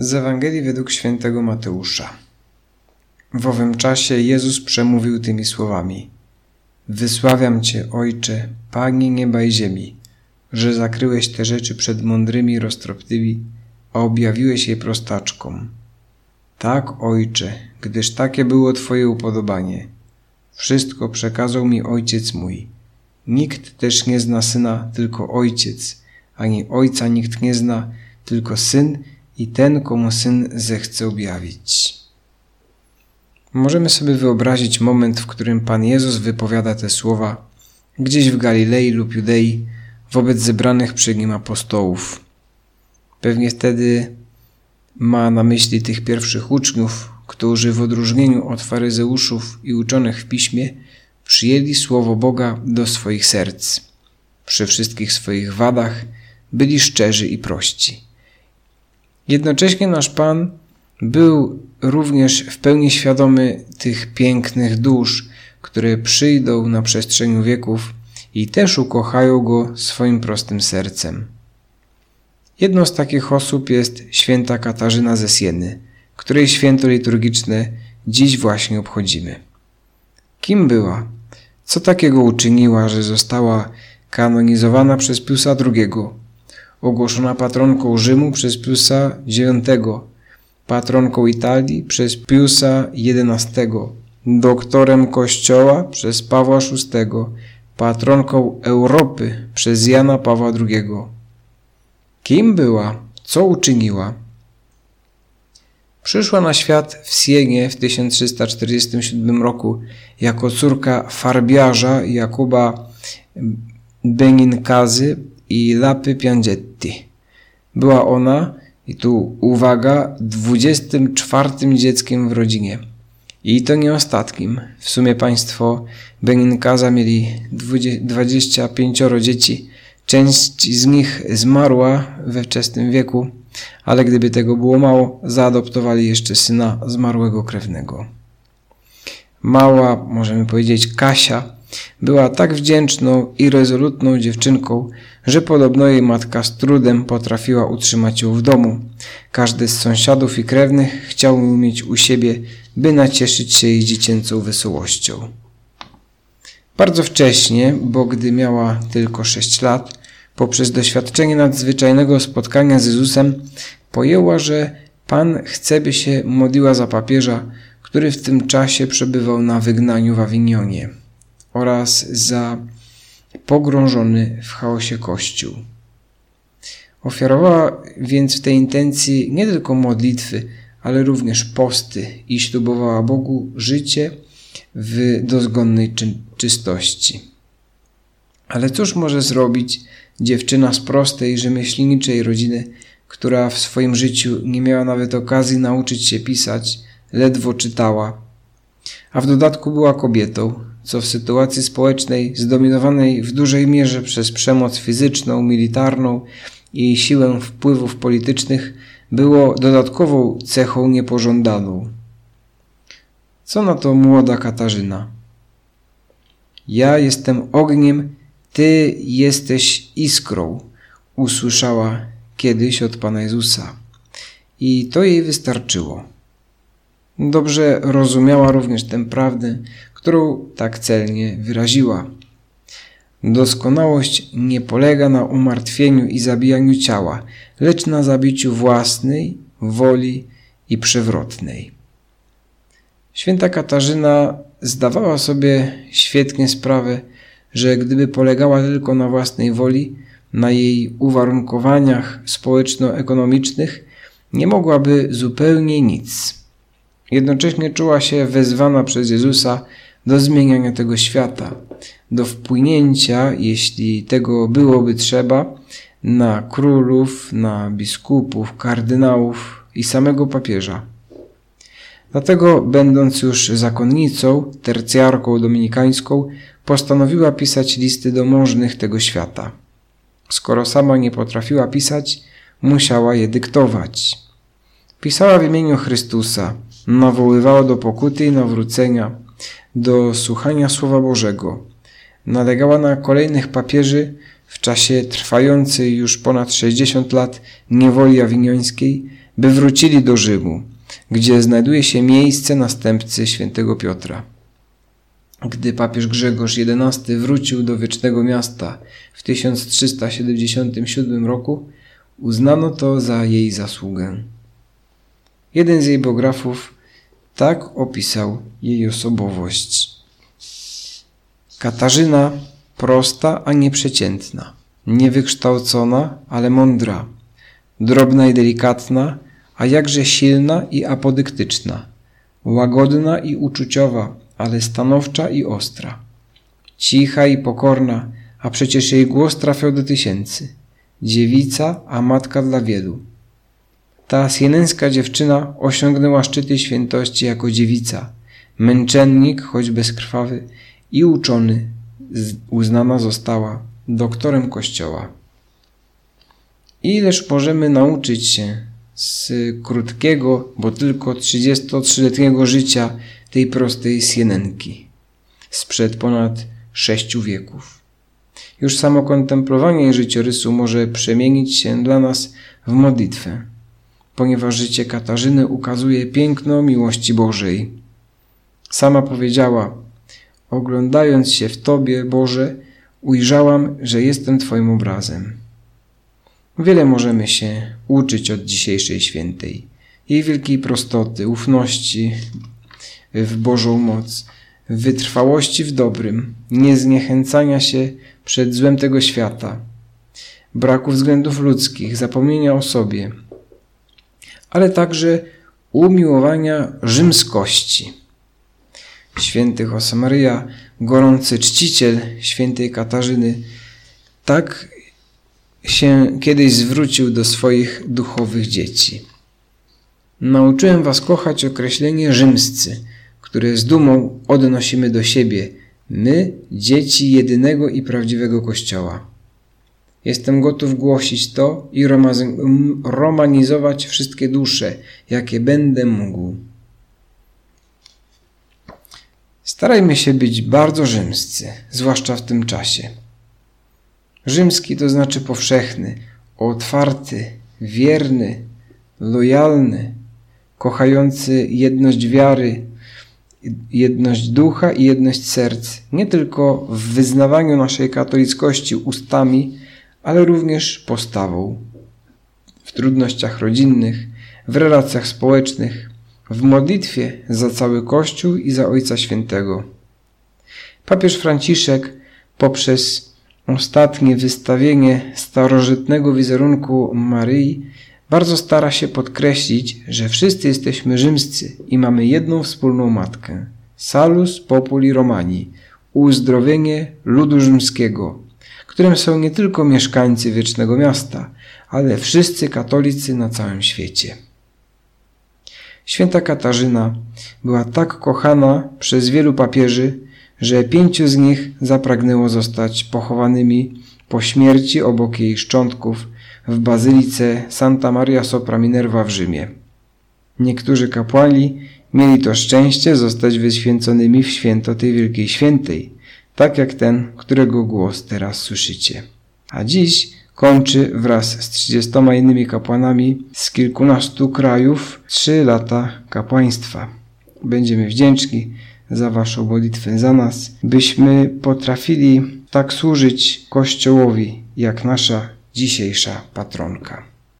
Z Ewangelii według świętego Mateusza. W owym czasie Jezus przemówił tymi słowami: Wysławiam Cię, Ojcze, Panie nieba i ziemi, że zakryłeś te rzeczy przed mądrymi i roztropnymi, a objawiłeś je prostaczkom. Tak, Ojcze, gdyż takie było Twoje upodobanie. Wszystko przekazał mi Ojciec mój. Nikt też nie zna Syna, tylko Ojciec, ani Ojca nikt nie zna, tylko Syn i ten, komu Syn zechce objawić. Możemy sobie wyobrazić moment, w którym Pan Jezus wypowiada te słowa gdzieś w Galilei lub Judei wobec zebranych przy nim apostołów. Pewnie wtedy ma na myśli tych pierwszych uczniów, którzy w odróżnieniu od faryzeuszów i uczonych w piśmie przyjęli słowo Boga do swoich serc. Przy wszystkich swoich wadach byli szczerzy i prości. Jednocześnie nasz Pan był również w pełni świadomy tych pięknych dusz, które przyjdą na przestrzeni wieków i też ukochają Go swoim prostym sercem. Jedną z takich osób jest święta Katarzyna ze Sieny, której święto liturgiczne dziś właśnie obchodzimy. Kim była? Co takiego uczyniła, że została kanonizowana przez Piusa II, ogłoszona patronką Rzymu przez Piusa IX, patronką Italii przez Piusa XI, doktorem Kościoła przez Pawła VI, patronką Europy przez Jana Pawła II. Kim była? Co uczyniła? Przyszła na świat w Sienie w 1347 roku jako córka farbiarza Jakuba Beninkazy i Lapy Piangetti. Była ona, i tu uwaga, 24 dzieckiem w rodzinie. I to nie ostatnim. W sumie państwo Beninkaza mieli 25 dzieci. Część z nich zmarła we wczesnym wieku, ale gdyby tego było mało, zaadoptowali jeszcze syna zmarłego krewnego. Mała, możemy powiedzieć, Kasia była tak wdzięczną i rezolutną dziewczynką, że podobno jej matka z trudem potrafiła utrzymać ją w domu. Każdy z sąsiadów i krewnych chciał ją mieć u siebie, by nacieszyć się jej dziecięcą wesołością. Bardzo wcześnie, bo gdy miała tylko sześć lat, poprzez doświadczenie nadzwyczajnego spotkania z Jezusem, pojęła, że Pan chce, by się modliła za papieża, który w tym czasie przebywał na wygnaniu w Awinionie oraz za pogrążony w chaosie Kościół. Ofiarowała więc w tej intencji nie tylko modlitwy, ale również posty i ślubowała Bogu życie w dozgonnej czy czystości. Ale cóż może zrobić dziewczyna z prostej, rzemieślniczej rodziny, która w swoim życiu nie miała nawet okazji nauczyć się pisać, ledwo czytała, a w dodatku była kobietą, co w sytuacji społecznej zdominowanej w dużej mierze przez przemoc fizyczną, militarną i siłę wpływów politycznych było dodatkową cechą niepożądaną. Co na to młoda Katarzyna? Ja jestem ogniem, ty jesteś iskrą, usłyszała kiedyś od Pana Jezusa. I to jej wystarczyło. Dobrze rozumiała również tę prawdę, którą tak celnie wyraziła. Doskonałość nie polega na umartwieniu i zabijaniu ciała, lecz na zabiciu własnej woli i przewrotnej. Święta Katarzyna zdawała sobie świetnie sprawę, że gdyby polegała tylko na własnej woli, na jej uwarunkowaniach społeczno-ekonomicznych, nie mogłaby zupełnie nic. Jednocześnie czuła się wezwana przez Jezusa do zmieniania tego świata, do wpłynięcia, jeśli tego byłoby trzeba, na królów, na biskupów, kardynałów i samego papieża. Dlatego, będąc już zakonnicą, tercjarką dominikańską, postanowiła pisać listy do możnych tego świata. Skoro sama nie potrafiła pisać, musiała je dyktować. Pisała w imieniu Chrystusa, nawoływała do pokuty i nawrócenia, do słuchania Słowa Bożego. Nalegała na kolejnych papieży w czasie trwającej już ponad 60 lat niewoli awiniońskiej, by wrócili do Rzymu, gdzie znajduje się miejsce następcy świętego Piotra. Gdy papież Grzegorz XI wrócił do Wiecznego Miasta w 1377 roku, uznano to za jej zasługę. Jeden z jej biografów tak opisał jej osobowość. Katarzyna prosta, a nieprzeciętna, niewykształcona, ale mądra, drobna i delikatna, a jakże silna i apodyktyczna, łagodna i uczuciowa, ale stanowcza i ostra, cicha i pokorna, a przecież jej głos trafiał do tysięcy, dziewica, a matka dla wielu. Ta sieneńska dziewczyna osiągnęła szczyty świętości jako dziewica, męczennik, choć bezkrwawy i uczony, uznana została doktorem Kościoła. Ileż możemy nauczyć się z krótkiego, bo tylko 33-letniego życia tej prostej Sienenki sprzed ponad sześciu wieków. Już samo kontemplowanie życiorysu może przemienić się dla nas w modlitwę, ponieważ życie Katarzyny ukazuje piękno miłości Bożej. Sama powiedziała, oglądając się w Tobie, Boże, ujrzałam, że jestem Twoim obrazem. Wiele możemy się uczyć od dzisiejszej świętej. Jej wielkiej prostoty, ufności w Bożą moc, wytrwałości w dobrym, niezniechęcania się przed złem tego świata, braku względów ludzkich, zapomnienia o sobie, ale także umiłowania rzymskości. Święty Josemaria, gorący czciciel świętej Katarzyny, tak się kiedyś zwrócił do swoich duchowych dzieci. Nauczyłem was kochać określenie rzymscy, które z dumą odnosimy do siebie, my, dzieci jedynego i prawdziwego Kościoła. Jestem gotów głosić to i romanizować wszystkie dusze, jakie będę mógł. Starajmy się być bardzo rzymscy, zwłaszcza w tym czasie. Rzymski to znaczy powszechny, otwarty, wierny, lojalny, kochający jedność wiary, jedność ducha i jedność serc, nie tylko w wyznawaniu naszej katolickości ustami, ale również postawą. W trudnościach rodzinnych, w relacjach społecznych, w modlitwie za cały Kościół i za Ojca Świętego. Papież Franciszek poprzez ostatnie wystawienie starożytnego wizerunku Maryi bardzo stara się podkreślić, że wszyscy jesteśmy rzymscy i mamy jedną wspólną matkę. Salus populi Romani, uzdrowienie ludu rzymskiego, którym są nie tylko mieszkańcy wiecznego miasta, ale wszyscy katolicy na całym świecie. Święta Katarzyna była tak kochana przez wielu papieży, że pięciu z nich zapragnęło zostać pochowanymi po śmierci obok jej szczątków w bazylice Santa Maria Sopra Minerva w Rzymie. Niektórzy kapłani mieli to szczęście zostać wyświęconymi w święto tej wielkiej świętej, tak jak ten, którego głos teraz słyszycie. A dziś kończy wraz z trzydziestoma innymi kapłanami z kilkunastu krajów trzy lata kapłaństwa. Będziemy wdzięczni za Waszą modlitwę za nas, byśmy potrafili tak służyć Kościołowi, jak nasza dzisiejsza patronka.